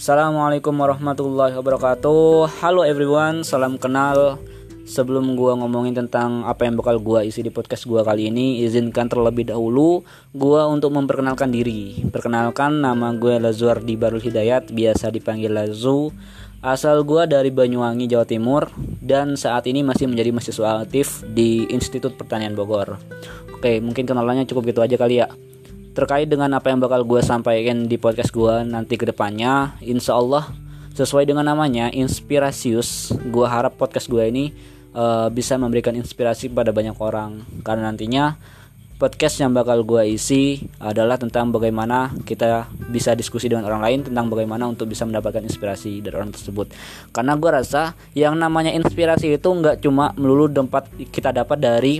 Assalamualaikum warahmatullahi wabarakatuh. Halo everyone, salam kenal. Sebelum gua ngomongin tentang apa yang bakal gua isi di podcast gua kali ini Izinkan terlebih dahulu gua untuk memperkenalkan diri. Perkenalkan nama gue Lazuardi Barul Hidayat Biasa dipanggil Lazu. Asal gua dari Banyuwangi, Jawa Timur Dan saat ini masih menjadi mahasiswa aktif di Institut Pertanian Bogor. Oke, mungkin kenalannya cukup gitu aja kali ya terkait dengan apa yang bakal gue sampaikan di podcast gue nanti ke depannya insya Allah sesuai dengan namanya inspirasius gue harap podcast gue ini uh, bisa memberikan inspirasi pada banyak orang. Karena nantinya podcast yang bakal gue isi adalah tentang bagaimana kita bisa diskusi dengan orang lain tentang bagaimana untuk bisa mendapatkan inspirasi dari orang tersebut. Karena gue rasa yang namanya inspirasi itu nggak cuma melulu tempat kita dapat dari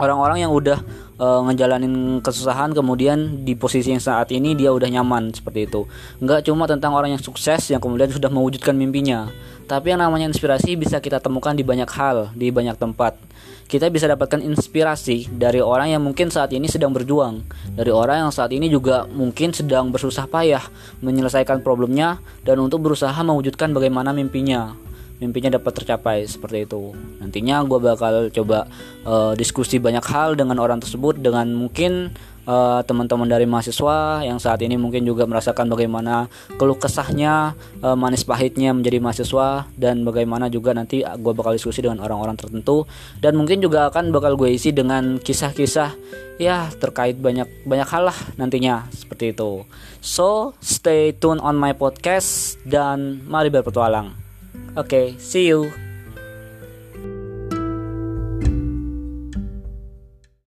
orang-orang yang udah uh, ngejalanin kesusahan kemudian di posisi yang saat ini dia udah nyaman seperti itu. Nggak cuma tentang orang yang sukses yang kemudian sudah mewujudkan mimpinya tapi yang namanya inspirasi bisa kita temukan di banyak hal di banyak tempat. Kita bisa dapatkan inspirasi dari orang yang mungkin saat ini sedang berjuang dari orang yang saat ini juga mungkin sedang bersusah payah menyelesaikan problemnya dan untuk berusaha mewujudkan bagaimana mimpinya mimpinya dapat tercapai seperti itu. Nantinya gue bakal coba uh, diskusi banyak hal dengan orang tersebut dengan mungkin uh, teman-teman dari mahasiswa yang saat ini mungkin juga merasakan bagaimana keluh kesahnya uh, manis pahitnya menjadi mahasiswa dan bagaimana juga nanti gue bakal diskusi dengan orang-orang tertentu dan mungkin juga akan bakal gue isi dengan kisah-kisah ya terkait banyak banyak hal lah nantinya seperti itu. So stay tune on my podcast dan mari berpetualang Okay, see you.